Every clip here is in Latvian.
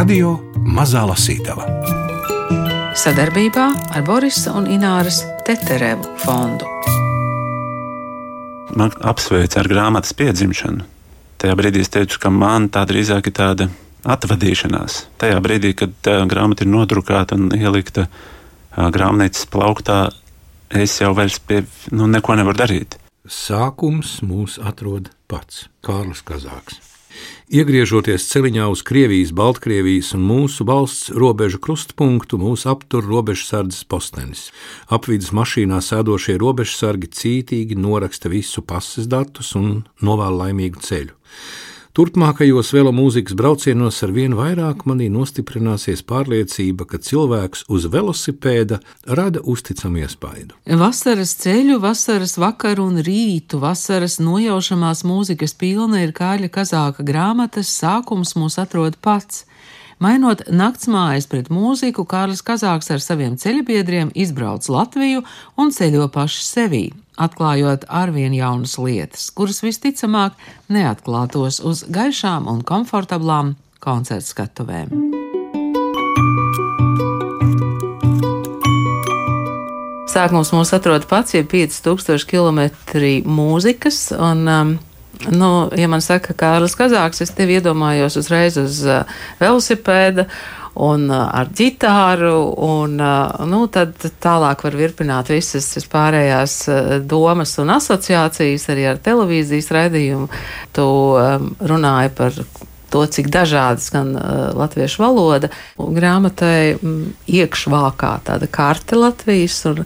Radio Mazā Lasītava sadarbībā ar Borisa un Ināras Teterevu fondu. Man apsveic ar grāmatas piedzimšanu. Tajā brīdī es teicu, ka man tā drīzāk ir tāda atvadīšanās. Tajā brīdī, kad tā grāmata ir nodrukāta un ielikta grāmatnīcas plauktā, es jau vairs pie nu, neko nevaru darīt. Sākums mūs atrod pats Kārlis Kazāks. Iegriežoties ceļā uz Krievijas, Baltkrievijas un mūsu valsts robežu krustpunktu, mūs aptur robežsardzes postenis. Apvidus mašīnā sēdošie robežsargi cītīgi noraksta visu pases datus un novēl laimīgu ceļu. Turpmākajos velomūzikas braucienos ar vien vairāk manī nostiprināsies pārliecība, ka cilvēks uz velosipēda rada uzticamu iespaidu. Vasaras ceļu, vasaras vakaru un rītu, vasaras nojaušamās mūzikas pilna ir Kāļa Kazāka grāmatas sākums mūs atrod pats. Mainot naktsmājas pret mūziku, Kārlis Kazāks ar saviem ceļbiedriem izbrauc Latviju un ceļo paši sevī, atklājot arvien jaunas lietas, kuras visticamāk neatklātos uz gaišām un komfortablām koncertu skatuvēm. Sākums mūs atrod pats, ja 5000 km mūzikas, un um, Nu, ja man saka, Kārlis Kazāks, es tevi iedomājos uzreiz uz uh, velosipēda un uh, ar ģitāru, un uh, nu, tad tālāk var virpināt visas pārējās uh, domas un asociācijas arī ar televīzijas raidījumu. Tu um, runāji par to, cik dažādas gan uh, latviešu valoda, grāmatai mm, iekšvākā tāda karte Latvijas. Un,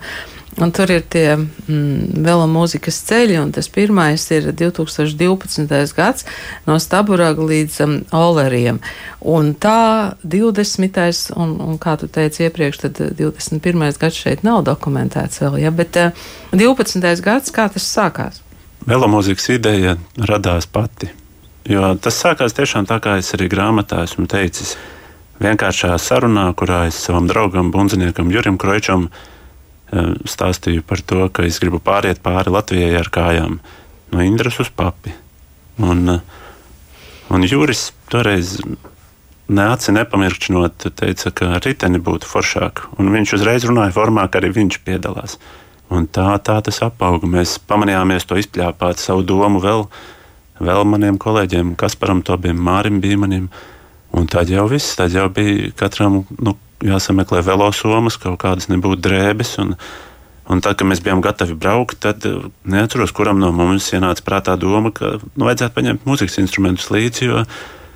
Un tur ir tie mm, vēl mūzikas ceļi, un tas pirmais ir 2012. gads no Staburaga līdz um, Oleriem. Un tā 20. un, un kā tu teici iepriekš, tad 21. gads šeit nav dokumentēts vēl, ja, bet uh, 12. gads, kā tas sākās? Velomūzikas ideja radās pati, jo tas sākās tiešām tā, kā es arī grāmatā esmu teicis. Vienkāršā sarunā, kurā es savam draugam, bundziniekam Jurim Kroičam, Eh, stāstīju par to, ka es gribu pāriet pāri Latvijai ar kājām no Indras uz papi. Un, eh, un Juris toreiz neaci nepamirkšķinot, teica, ka riteni būtu foršāk. Un viņš uzreiz runāja formā, ka arī viņš piedalās. Un tā, tā tas apauga. Mēs pamanījāmies to izpļāpāt savu domu vēl, vēl maniem kolēģiem, Kasparam, Tobiem, Mārim Bīmanim. Un tad jau viss, tad jau bija katram nu, jāsameklē velosomas, kaut kādas nebūtu drēbes. Un, un tad, kad mēs bijām gatavi braukt, tad eh, neatceros, kuram no mums ienāca prātā doma, ka nu, vajadzētu paņemt mūzikas instrumentus līdzi. Jo,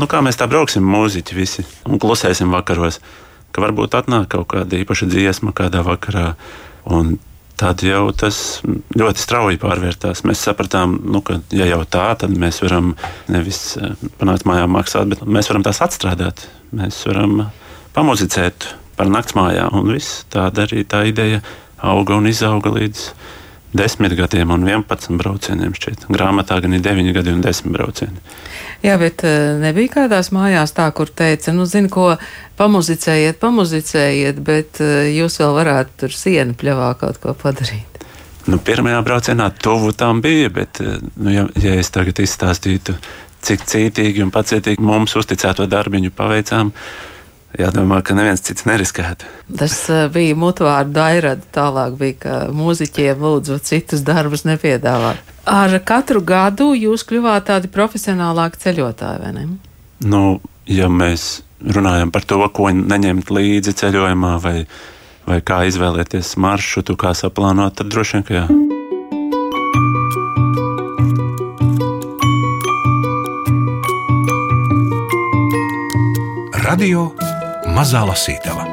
nu, kā mēs tā brauksim, mūziķi visi un klusēsim vakaros, ka varbūt atnāk kaut kāda īpaša dziesma kādā vakarā. Un tad jau tas ļoti strauji pārvērtās. Mēs sapratām, nu, ka, ja jau tā, tad mēs varam nevis eh, panākt mājā maksāt, bet mēs varam tās atstrādāt. Mēs varam pamuzicēt par naktsmājām. Un viss tāda arī tā ideja auga un izauga līdz desmit gadiem un 11 braucieniem. Šķiet. Grāmatā gan ir 9 gadi un 10 braucieni. Jā, bet eh, nebija kādās mājās tā, kur teica, nu, zini, ko pamuzicējiet, pamuzicējiet, bet eh, jūs vēl varētu tur sienu pļavā kaut ko padarīt. Nu, pirmajā braucienā tuvu tam bija, bet, eh, nu, ja, ja es tagad izstāstītu, cik cītīgi un pacietīgi mums uzticēto darbiņu paveicām, jādomā, ka neviens cits neriskētu. Tas uh, bija mutvārdu dairada, tālāk bija, ka mūziķiem lūdzu citus darbus nepiedāvāt. Ar katru gadu jūs kļuvāt tādi profesionālāki ceļotāji, vai ne? Nu, ja mēs runājam par to, ko neņemt līdzi ceļojumā, vai, vai kā izvēlēties maršrutu, kā saplānot, tad droši vien, ka jā. Radio Mazā Lasītava.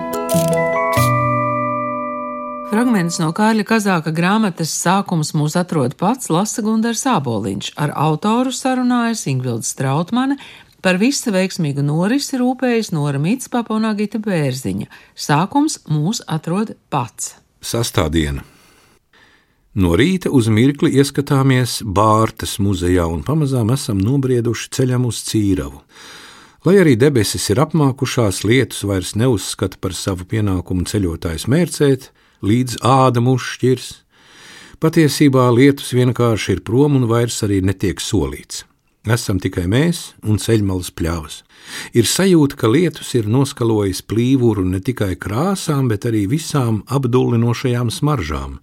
Fragments no Kārļa Kazāka grāmatas sākums mūs atrod pats Lasa Gundars Āboliņš. Ar autoru sarunājas Ingvilda Strautmane, par visu veiksmīgu norisi rūpējas Nora Mitspapa un Agita Bērziņa. Sākums mūs atrod pats. Sastāvdiena. No rīta uz mirkli ieskatāmies Bārtas muzejā un pamazām esam nobrieduši ceļam uz Cīravu. Lai arī debesis ir apmākušās, lietus vairs neuzskata par savu pienākumu ceļotājs mērcēt, līdz āda mūs šķirs. Patiesībā lietus vienkārši ir prom un vairs arī netiek solīts. Esam tikai mēs un ceļmalas pļavas. Ir sajūta, ka lietus ir noskalojis plīvuru ne tikai krāsām, bet arī visām apdullinošajām smaržām.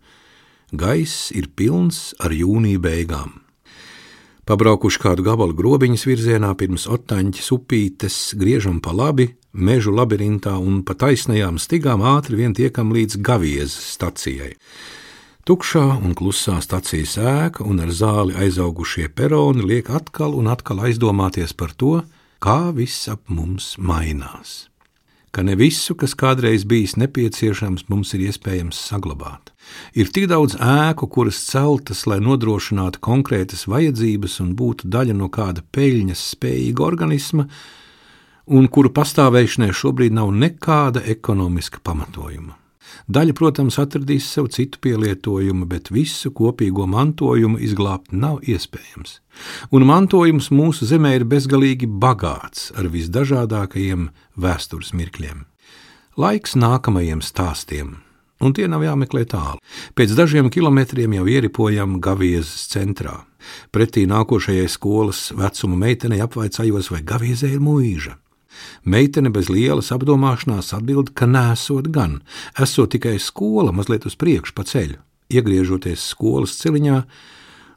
Gaiss ir pilns ar jūnija beigām. Pabraukuši kādu gabalu grobiņas virzienā pirms otaņķa upītes, griežam pa labi, mežu labirintā un pa taisnajām stigām ātri vien tiekam līdz Gaviezes stacijai. Tukšā un klusā stacijas ēka un ar zāli aizaugušie peroni liek atkal un atkal aizdomāties par to, kā viss ap mums mainās. Ka ne visu, kas kādreiz bijis nepieciešams, mums ir iespējams saglabāt. Ir tik daudz ēku, kuras celtas, lai nodrošinātu konkrētas vajadzības un būtu daļa no kāda peļņas spējīga organisma, un kuru pastāvēšanai šobrīd nav nekāda ekonomiska pamatojuma. Daļa, protams, atradīs sev citu pielietojumu, bet visu kopīgo mantojumu izglābt nav iespējams. Un mantojums mūsu zemē ir bezgalīgi bagāts ar visdažādākajiem vēstures mirkļiem. Laiks nākamajiem stāstiem, un tie nav jāmeklē tālu. Pēc dažiem kilometriem jau ieripojam Gaviezes centrā. Pretī nākošajai skolas vecuma meitenei apvaicājos, vai Gaviezē ir mūža. Meitene bez lielas apdomāšanās atbild, ka nesot gan, esot tikai skola mazliet uz priekšu pa ceļu. Iegriežoties skolas celiņā,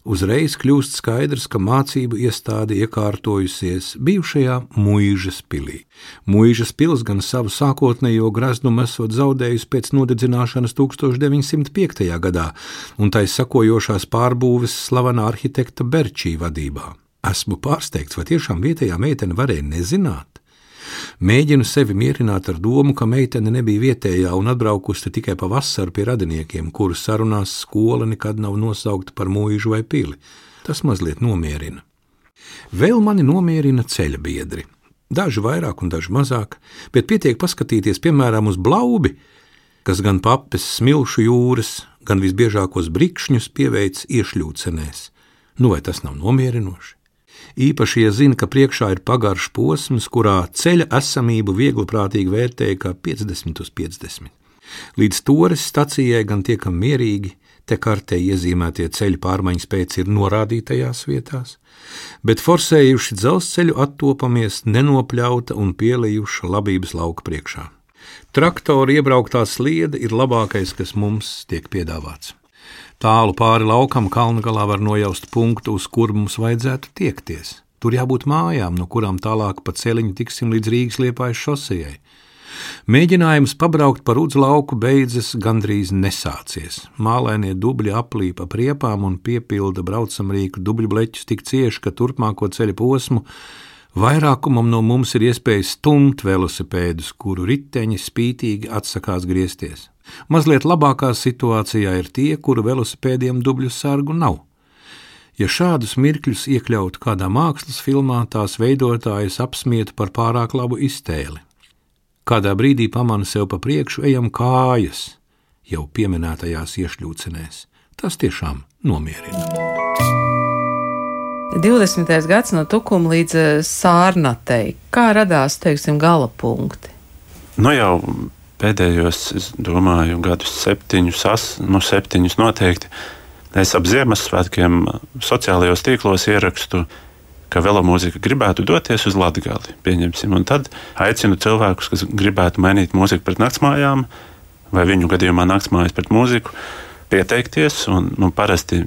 uzreiz kļūst skaidrs, ka mācību iestāde iekārtojusies bijušajā mūžas pilī. Mūžas pils gan savu sākotnējo graznumu esot zaudējusi pēc nodedzināšanas 1905. gadā, un tai sakojošās pārbūves slavena arhitekta Berčī vadībā. Esmu pārsteigts, vai tiešām vietējā meitene varēja nezināt. Mēģinu sevi mierināt ar domu, ka meitene nebija vietējā un atbraukusi tikai pavasaru pie radiniekiem, kurus sarunās skola nekad nav nosaukta par mūžu vai pili. Tas mazliet nomierina. Vēl mani nomierina ceļa biedri. Daži vairāk un daži mazāk, bet pietiek paskatīties piemēram uz blaubi, kas gan papes smilšu jūras, gan visbiežākos brikšņus pieveic iešļūcenēs. Nu vai tas nav nomierinoši? Īpaši, ja zina, ka priekšā ir pagaršs posms, kurā ceļa esamību viegliprātīgi vērtēja kā 50 uz 50. Līdz Tores stacijai gan tiekam mierīgi, te kartē iezīmētie ceļu pārmaiņas pēc ir norādītajās vietās, bet forsējuši dzelzceļu attopamies nenopļauta un pielejuša labības lauka priekšā. Traktora iebrauktā sliede ir labākais, kas mums tiek piedāvāts. Tālu pāri laukam kalna galā var nojaust punktu, uz kur mums vajadzētu tiekties. Tur jābūt mājām, no kurām tālāk pa ceļiņu tiksim līdz Rīgas liepājas šosejai. Mēģinājums pabraukt par udzu lauku beidzas gandrīz nesācies. Mālainie dubļi aplīp ap riepām un piepilda braucamrīku dubļu bleķus tik cieši, ka turpmāko ceļa posmu vairākumam no mums ir iespēja stumt velosipēdus, kuru riteņi spītīgi atsakās griezties. Mazliet labākā situācijā ir tie, kuru velosipēdiem dubļu sargu nav. Ja šādus mirkļus iekļautu kādā mākslas filmā, tās veidotājs apsmietu par pārāk labu iztēli. Kādā brīdī pamana sev pa priekšu ejam kājas, jau pieminētajās iešļūcenēs. Tas tiešām nomierina. 20. gads no tukuma līdz eh, sārnatei. Kā radās, teiksim, gala punkti? Nu jau pēdējos, es domāju, gadus septiņus, as, nu, septiņus noteikti. Es ap Ziemassvētkiem sociālajos tīklos ierakstu, ka velomūzika gribētu doties uz Latviju. Pieņemsim, un tad aicinu cilvēkus, kas gribētu mainīt mūziku pret naktsmājām, vai viņu gadījumā naktsmājas pret mūziku, pieteikties. Un, nu, parasti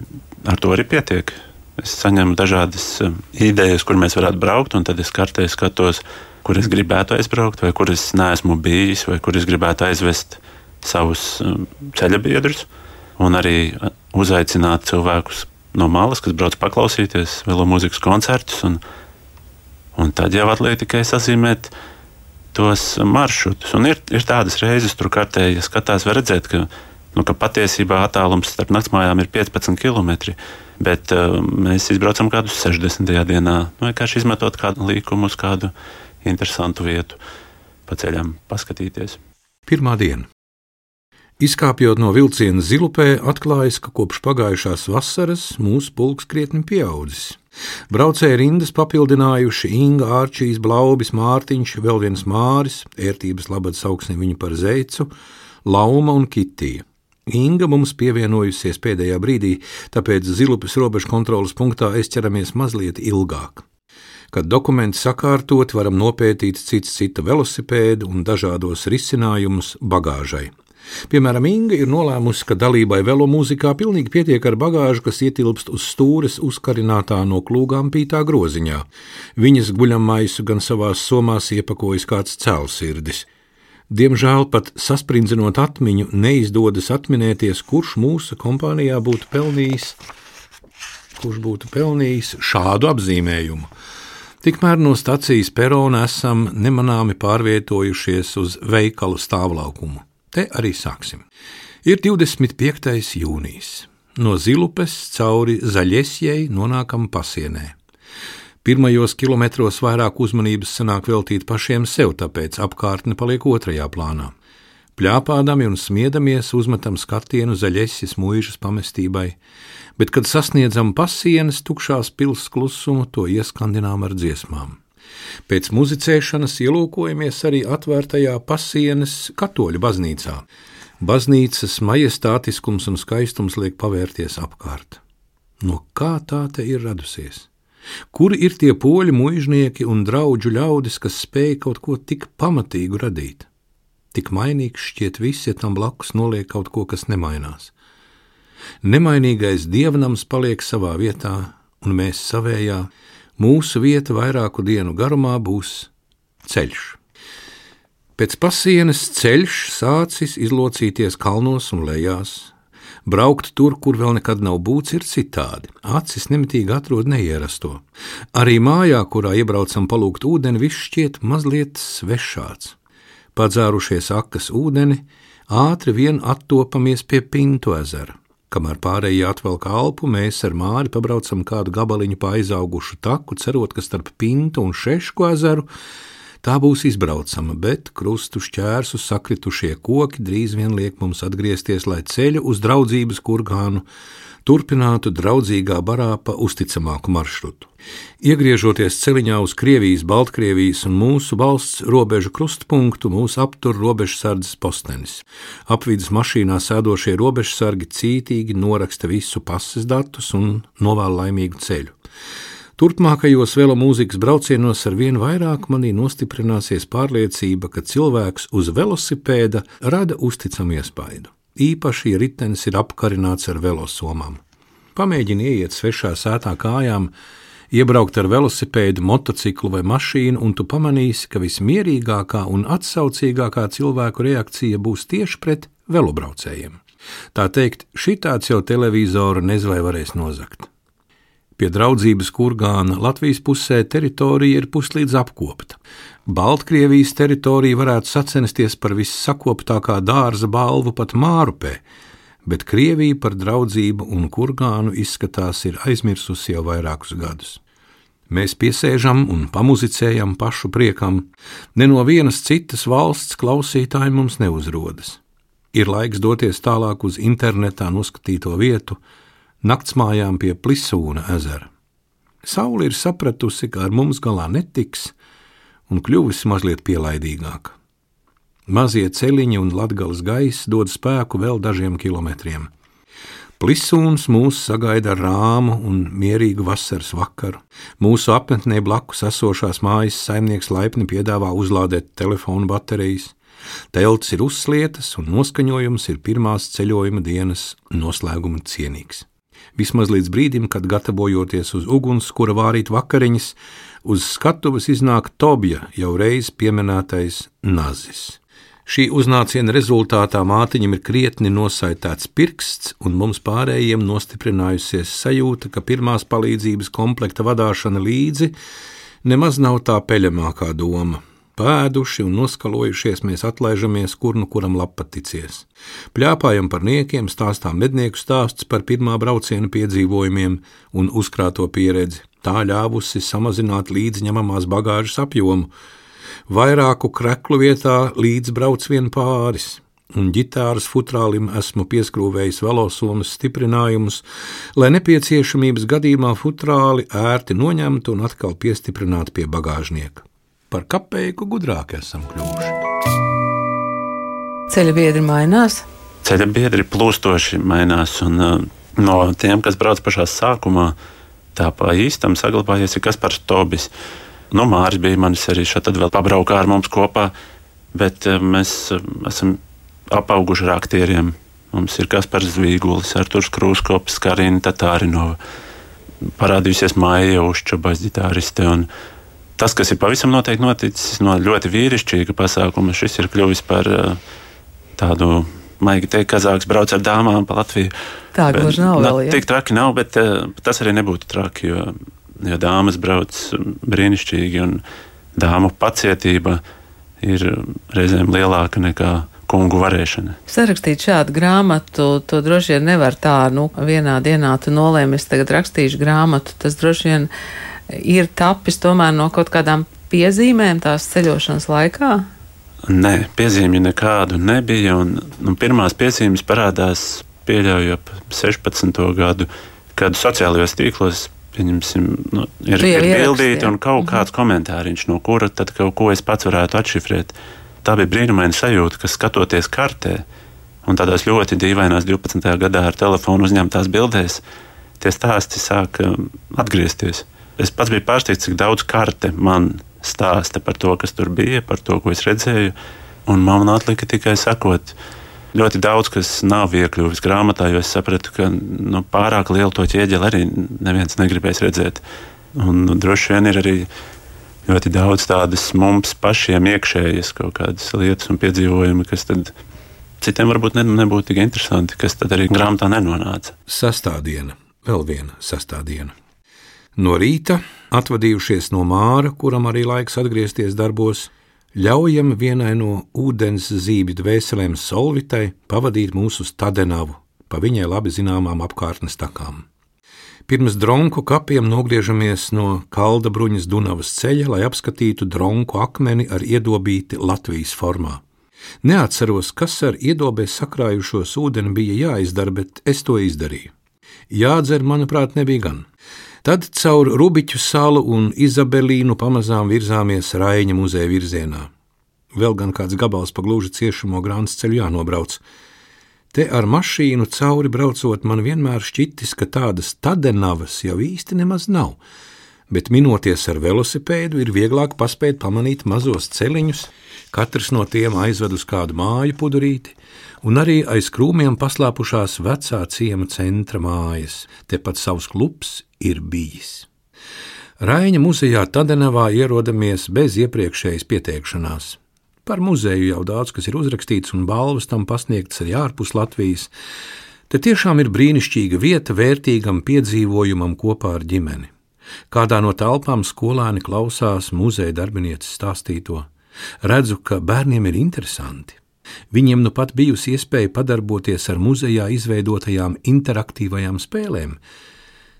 ar to arī pietiek. Es saņemu dažādas eh, idejas, kur mēs varētu braukt, un tad es kartē skatos, kur es gribētu aizbraukt, vai kur es neesmu bijis, vai kur es gribētu aizvest savus um, ceļa biedrus, un arī uh, uzaicināt cilvēkus no malas, kas brauc paklausīties vēl mūzikas koncertus. Un, un tad jau atliek tikai sazīmēt tos maršrutus. Un ir, ir tādas reizes, tur kartē, ja skatās, var redzēt, ka, nu, ka patiesībā attālums starp naktsmājām ir 15 km. Bet uh, mēs izbraucam kādus 60. dienā, nu, vienkārši izmetot kādu līkumu uz kādu interesantu vietu pa ceļam paskatīties. Pirmā diena. Izkāpjot no vilciena zilupē, atklājas, ka kopš pagājušās vasaras mūsu pulks krietni pieaudzis. Braucēji rindas papildinājuši Inga, Ārčīs, Blaubis, Mārtiņš, vēl viens Māris, ērtības labad sauksim viņu par zeicu, Lauma un Kitija. Inga mums pievienojusies pēdējā brīdī, tāpēc zilupes robežu kontrolas punktā aizķeramies mazliet ilgāk. Kad dokumenti sakārtot, varam nopētīt cits cita velosipēdu un dažādos risinājumus bagāžai. Piemēram, Inga ir nolēmusi, ka dalībai velomūzikā pilnīgi pietiek ar bagāžu, kas ietilpst uz stūres uzkarinātā no klūgām pītā groziņā. Viņas guļamaisu gan savās somās iepakojas kāds cēlsirdis. Diemžēl pat sasprindzinot atmiņu, neizdodas atminēties, kurš mūsu kompānijā būtu pelnījis, kurš būtu pelnījis šādu apzīmējumu. Tikmēr no stacijas perona esam nemanāmi pārvietojušies uz veikalu stāvlaukumu. Te arī sāksim. Ir 25. jūnijas. No Zilupes cauri Zaļesjai nonākam pasienē. Pirmajos kilometros vairāk uzmanības sanāk veltīt pašiem sev, tāpēc apkārtne paliek otrajā plānā. Pļāpādami un smiedamies uzmetam skatienu zaļesis mūžas pamestībai, bet, kad sasniedzam pasienas tukšās pils klusumu, to ieskandinām ar dziesmām. Pēc muzicēšanas ielūkojamies arī atvērtajā pasienas katoļu baznīcā. Baznīcas majestātiskums un skaistums liek pavērties apkārt. No kā tā te ir radusies? Kur ir tie poļu muiznieki un draugu ļaudis, kas spēj kaut ko tik pamatīgu radīt? Tik mainīgs šķiet viss, ja tam blakus noliek kaut ko, kas nemainās. Nemainīgais dievnams paliek savā vietā, un mēs savējā, mūsu vieta vairāku dienu garumā būs ceļš. Pēc pasienas ceļš sācis izlocīties kalnos un lejās. Braukt tur, kur vēl nekad nav būts, ir citādi. Acis nemitīgi atrod neierasto. Arī mājā, kurā iebraucam palūgt ūdeni, viss šķiet mazliet svešāds. Padzārušies akas ūdeni, ātri vien attopamies pie Pintu ezera. Kamēr pārējie atvelk alpu, mēs ar māri pabraucam kādu gabaliņu pa aizaugušu taku, cerot, ka starp Pintu un Šešku ezeru tā būs izbraucama, bet krustu šķērsu sakritušie koki drīz vien liek mums atgriezties, lai ceļu uz draudzības kurgānu turpinātu draudzīgā barā pa uzticamāku maršrutu. Iegriežoties ceļā uz Krievijas, Baltkrievijas un mūsu valsts robežu krustpunktu, mūs aptur robežsardzes postenis. Apvidus mašīnā sēdošie robežsargi cītīgi noraksta visu pases datus un novēl laimīgu ceļu. Turpmākajos velo mūzikas braucienos ar vien vairāk manī nostiprināsies pārliecība, ka cilvēks uz velosipēda rada uzticamu iespaidu īpaši, ja ritenis ir apkarināts ar velosomām. Pamēģini ieiet svešā sētā kājām, iebraukt ar velosipēdu, motociklu vai mašīnu, un tu pamanīsi, ka vismierīgākā un atsaucīgākā cilvēku reakcija būs tieši pret velobraucējiem. Tā teikt, šitāds jau televizoru nezvai varēs nozagt. Pie draudzības kurgāna Latvijas pusē teritorija ir puslīdz apkopta. Baltkrievijas teritorija varētu sacensties par vissakoptākā dārza balvu pat Mārupē, bet Krievija par draudzību un kurgānu izskatās ir aizmirsusi jau vairākus gadus. Mēs piesēžam un pamuzicējam pašu priekam, ne no vienas citas valsts klausītāji mums neuzrodas. Ir laiks doties tālāk uz internetā noskatīto vietu, naktsmājām pie Plisūna ezera. Saula ir sapratusi, ka ar mums galā netiks, un kļuvusi mazliet pielaidīgāka. Mazie celiņi un latgales gaiss dod spēku vēl dažiem kilometriem. Plisūns mūs sagaida rāmu un mierīgu vasaras vakaru. Mūsu apmetnē blakus esošās mājas saimnieks laipni piedāvā uzlādēt telefonu baterijas. Telts ir uzslietas un noskaņojums ir pirmās ceļojuma dienas noslēguma cienīgs. Vismaz līdz brīdim, kad gatavojoties uz ugunskura vārīt vakariņas, uz skatuves iznāk Tobja jau reiz pieminētais nazis. Šī uznāciena rezultātā mātiņam ir krietni nosaitēts pirksts, un mums pārējiem nostiprinājusies sajūta, ka pirmās palīdzības komplekta vadīšana līdzi nemaz nav tā peļamākā doma. Pēduši un noskalojušies, mēs atlaižamies, kur nu kuram lapaticies. Pļāpājam par niekiem, stāstām mednieku stāsts par pirmā brauciena piedzīvojumiem un uzkrāto pieredzi. Tā ļāvusi samazināt līdzņemamās bagāžas apjomu. Vairāku kreklu vietā līdz brauc vien pāris, un ģitāras futrālim esmu pieskrūvējis velosomas stiprinājumus, lai nepieciešamības gadījumā futrāli ērti noņemtu un atkal piestiprinātu pie bagāžnieka par kapeiku gudrāki esam kļuvuši. Ceļa biedri mainās. Ceļa biedri plūstoši mainās, un uh, no tiem, kas brauc pašā sākumā, tā pa īstam saglabājies ir Kaspars Tobis. Nu, Māris bija manis arī šeit, tad vēl pabraukā ar mums kopā, bet eh, mēs eh, esam apauguši ar aktieriem. Mums ir Kaspars Zvīgulis, Arturs Krūskops, Karina Tatārinova, parādījusies Maija Užča basģitāriste. Tas, kas ir pavisam noteikti noticis no ļoti vīrišķīga pasākuma, šis ir kļuvis par uh, tādu maigi teikt, kazāks brauc ar dāmām pa Latviju. Tā gluži nav vēl. Ja? Tik traki nav, bet uh, tas arī nebūtu traki, jo, jo dāmas brauc brīnišķīgi un dāmu pacietība ir reizēm lielāka nekā kungu varēšana. Sarakstīt šādu grāmatu, to droši vien nevar tā, nu, vienā dienā tu nolēmi, es tagad rakstīšu grāmatu. Tas droši vien ir tapis tomēr no kaut kādām piezīmēm tās ceļošanas laikā. Nē, piezīmju nekādu nebija. Un, nu, pirmās piezīmes parādās pieļauju ap 16. gadu, kad sociālajos tīklos nu, ir, ir bildīti un kaut mhm. kāds komentāriņš, no kura tad kaut ko es pats varētu atšifrēt. Tā bija brīnumaina sajūta, ka skatoties kartē un tādās ļoti dīvainās 12. gadā ar telefonu uzņemtās bildēs, tie stāsti sāka atgriezties. Es pats biju pārsteigts, cik daudz karte man stāsta par to, kas tur bija, par to, ko es redzēju. Un man atlika tikai sakot, ļoti daudz kas nav iekļuvis grāmatā, jo es sapratu, ka nu, pārāk lielu to ķieģeli arī neviens negribēs redzēt. Un nu, droši vien ir arī ļoti daudz tādas mums pašiem iekšējas kaut kādas lietas un piedzīvojumi, kas tad citiem varbūt ne, nebūtu tik interesanti, kas tad arī grāmatā nenonāca. Sastāvdiena, vēl viena sastāvdiena. No rīta, atvadījušies no māra, kuram arī laiks atgriezties darbos, ļaujam vienai no ūdens zīmju dvēselēm Solvitai pavadīt mūsu stadenavu pa viņai labi zināmām apkārtnes takām. Pirms dronku kapiem nogriežamies no Kalda bruņas Dunavas ceļa, lai apskatītu dronku akmeni ar iedobīti Latvijas formā. Neatceros, kas ar iedobē sakrājušos ūdeni bija jāizdara, bet es to izdarīju. Jādzer, manuprāt, nebija gan. Tad caur Rubiķu salu un Izabelīnu pamazām virzāmies Raīņa muzeja virzienā. Vēl gan kāds gabals pa gluži ciešamo grāmatas ceļu jānobrauc. Te ar mašīnu cauri braucot, man vienmēr šķitis, ka tādas tadenavas jau īsti nemaz nav, bet minoties ar velosipēdu ir vieglāk paspēt pamanīt mazos celiņus, katrs no tiem aizved uz kādu māju pudurīti, un arī aiz krūmiem paslēpušās vecā ciema centra mājas. Tepat savs klubs ir bijis. Raina muzejā Tadenavā ierodamies bez iepriekšējas pieteikšanās. Par muzeju jau daudz kas ir uzrakstīts un balvas tam pasniegtas arī ārpus Latvijas. Te tiešām ir brīnišķīga vieta vērtīgam piedzīvojumam kopā ar ģimeni. Kādā no telpām skolēni klausās muzeja darbinieces stāstīto. Redzu, ka bērniem ir interesanti. Viņiem nu pat bijusi iespēja padarboties ar muzejā izveidotajām interaktīvajām spēlēm.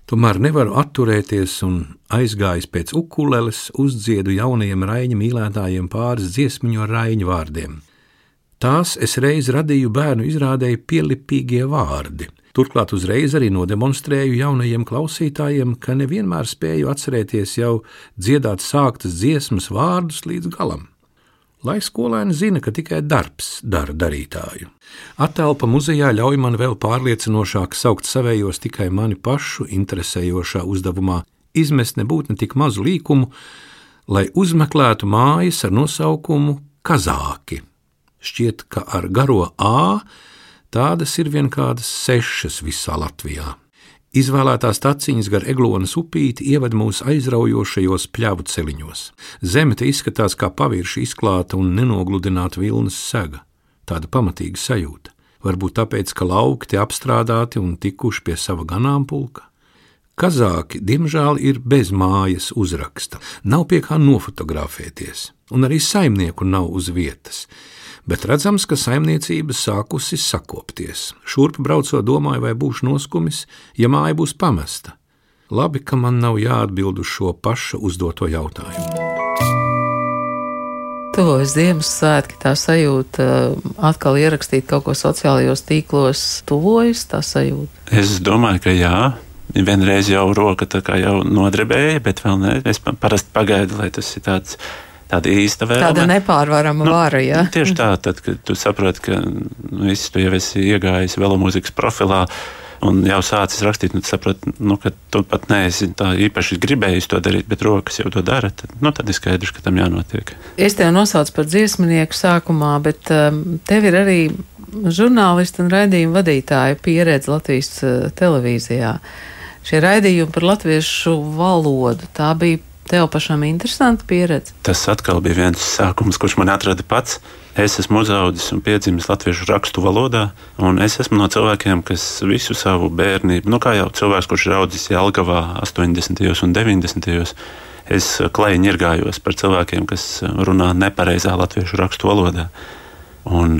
Tomēr nevaru atturēties un aizgājis pēc ukuleles, uzdziedu jaunajiem raiņa mīlētājiem pāris dziesmiņu ar raiņa vārdiem. Tās es reiz radīju bērnu izrādēji pielipīgie vārdi. Turklāt uzreiz arī nodemonstrēju jaunajiem klausītājiem, ka nevienmēr spēju atcerēties jau dziedāt sāktas dziesmas vārdus līdz galam lai skolēni zina, ka tikai darbs dara darītāju. Attēlpa muzejā ļauj man vēl pārliecinošāk saukt savējos tikai mani pašu interesējošā uzdevumā, izmest nebūtu ne tik mazu līkumu, lai uzmeklētu mājas ar nosaukumu Kazāki. Šķiet, ka ar garo A tādas ir vien kādas sešas visā Latvijā. Izvēlētās taciņas gar eglonas upīti ieved mūs aizraujošajos pļavu celiņos. Zeme te izskatās kā pavirši izklāta un nenogludināta vilnas sega. Tāda pamatīga sajūta. Varbūt tāpēc, ka lauki te apstrādāti un tikuši pie sava ganāmpulka. Kazāki, diemžēl, ir bez mājas uzraksta, nav pie kā nofotografēties, un arī saimnieku nav uz vietas bet redzams, ka saimniecība sākusi sakopties. Šurp braucot, domāju, vai būšu noskumis, ja māja būs pamesta. Labi, ka man nav jāatbild uz šo pašu uzdoto jautājumu. Tuvojas Ziemassvētki, tā sajūta atkal ierakstīt kaut ko sociālajos tīklos, tuvojas tā sajūta. Es domāju, ka jā. Vienreiz jau roka jau nodrebēja, bet vēl ne. Es parasti pagaidu, lai tas ir tāds tāda īsta vēlme. Tāda nepārvarama nu, vara, jā. Tieši tā, tad, kad tu saproti, ka nu, viss tu jau esi iegājis velomūzikas profilā, un jau sācis rakstīt, nu, saproti, nu, ka tu pat neesi tā īpaši gribējis to darīt, bet rokas jau to dara, tad, nu, tad ir skaidrs, ka tam jānotiek. Es tevi nosaucu par dziesmnieku sākumā, bet um, tev ir arī žurnālistu un raidījumu vadītāju pieredze Latvijas uh, televīzijā. Šie raidījumi par latviešu valodu, tā bija tev pašam interesanta pieredze? Tas atkal bija viens sākums, kurš man atrada pats. Es esmu uzaugusi un piedzimis latviešu rakstu valodā, un es esmu no cilvēkiem, kas visu savu bērnību, nu kā jau cilvēks, kurš ir audzis Jālgavā 80. un 90. gados, es klajā ņirgājos par cilvēkiem, kas runā nepareizā latviešu rakstu valodā. Un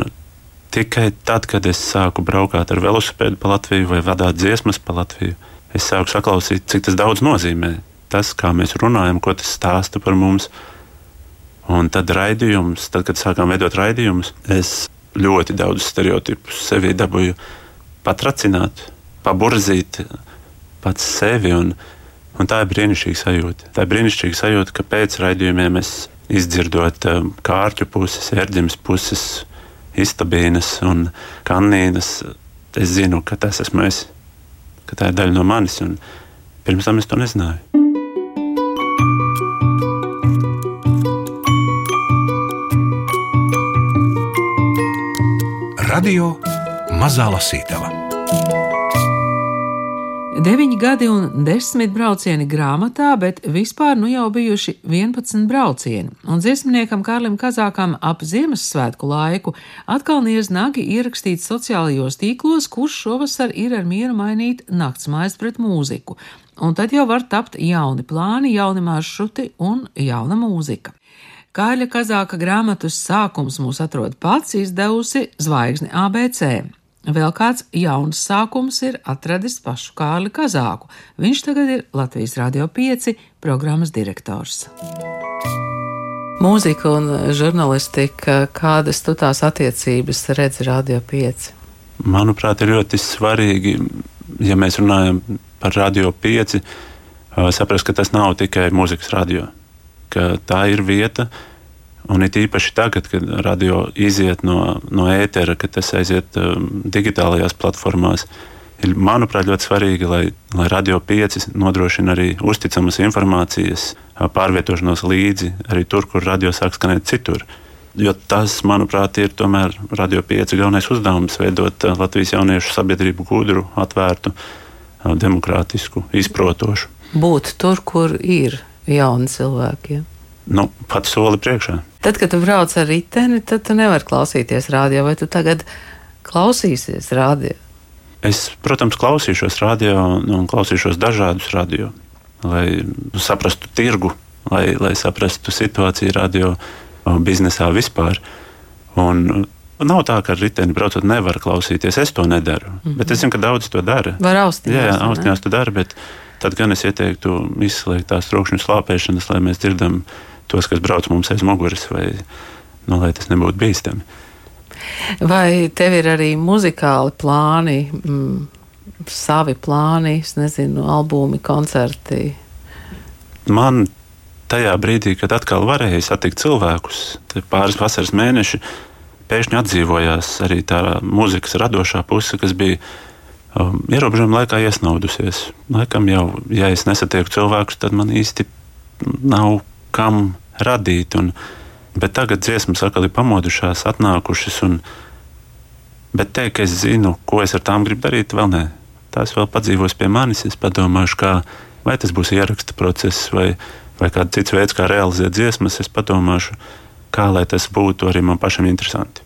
tikai tad, kad es sāku braukāt ar velosipēdu pa Latviju vai vadīt dziesmas pa Latviju, es sāku saklausīt, cik tas daudz nozīmē. Tas, kā mēs runājam, ko tas stāsta par mums, Un tad raidījums, tad, kad sākām veidot raidījumus, es ļoti daudz stereotipus sevī dabūju patracināt, paburzīt pats sevi. Un, un tā ir brīnišķīga sajūta. Tā ir brīnišķīga sajūta, ka pēc raidījumiem es izdzirdot um, kārķu puses, ērģemes puses, istabīnas un kanīnas, es zinu, ka tas esmu es, ka tā ir daļa no manis. Pirms tam es to nezināju. Radio Mazā Lasītava. Deviņi gadi un desmit braucieni grāmatā, bet vispār nu jau bijuši 11 braucieni. Un dziesmniekam Kārlim Kazākam ap Ziemassvētku laiku atkal niez nagi ierakstīts sociālajos tīklos, kurš šovasar ir ar mieru mainīt naktsmājas pret mūziku. Un tad jau var tapt jauni plāni, jauni maršruti un jauna mūzika. Kāļa Kazāka grāmatas sākums mūs atrod pats izdevusi zvaigzni ABC. Vēl kāds jauns sākums ir atradis pašu Kārli Kazāku. Viņš tagad ir Latvijas Rādio 5 programmas direktors. Mūzika un žurnālistika, kādas tu tās attiecības redzi Radio 5? Manuprāt, ir ļoti svarīgi, ja mēs runājam par Radio 5, saprast, ka tas nav tikai mūzikas radio ka tā ir vieta. Un it īpaši tagad, kad radio iziet no, no ētera, kad tas aiziet um, digitālajās platformās, ir, manuprāt, ļoti svarīgi, lai, lai radio pieci nodrošina arī uzticamas informācijas pārvietošanos līdzi arī tur, kur radio sāk skanēt citur. Jo tas, manuprāt, ir tomēr radio pieci galvenais uzdevums - veidot Latvijas jauniešu sabiedrību gudru, atvērtu, demokrātisku, izprotošu. Būt tur, kur ir jauni cilvēki. Ja? Nu, pats soli priekšā. Tad, kad tu brauc ar riteni, tad tu nevari klausīties rādio, vai tu tagad klausīsies rādio? Es, protams, klausīšos radio un klausīšos dažādus radio, lai saprastu tirgu, lai, lai saprastu situāciju radio biznesā vispār. Un Nav tā, ka ar riteni braucot, nevar klausīties. Es to nedaru. Mm -hmm. Bet es zinu, ka daudzi to dara. Var austiņās. Jā, jā austiņās to dara. Bet tad gan es ieteiktu izslēgt tās trokšņu slāpēšanas, lai mēs dzirdam tos, kas brauc mums aiz muguras, vai nu, lai tas nebūtu bīstami. Vai tev ir arī muzikāli plāni, mm, savi plāni, es nezinu, albumi, koncerti? Man tajā brīdī, kad atkal varēja satikt cilvēkus, pāris vasaras mēneši, pēkšņi atdzīvojās arī tā mūzikas radošā puse, kas bija um, ierobežojuma laikā iesnaudusies. Laikam jau, ja es nesatieku cilvēkus, tad man īsti nav kam radīt. Un, bet tagad dziesmas atkal ir pamodušās, atnākušas. Un, bet teikt, ka es zinu, ko es ar tām gribu darīt, vēl nē. Tās vēl padzīvos pie manis. Es padomāšu, kā, vai tas būs ieraksta process vai, vai kāds cits veids, kā realizēt dziesmas. Es padomāšu, kā lai tas būtu arī man pašam interesanti.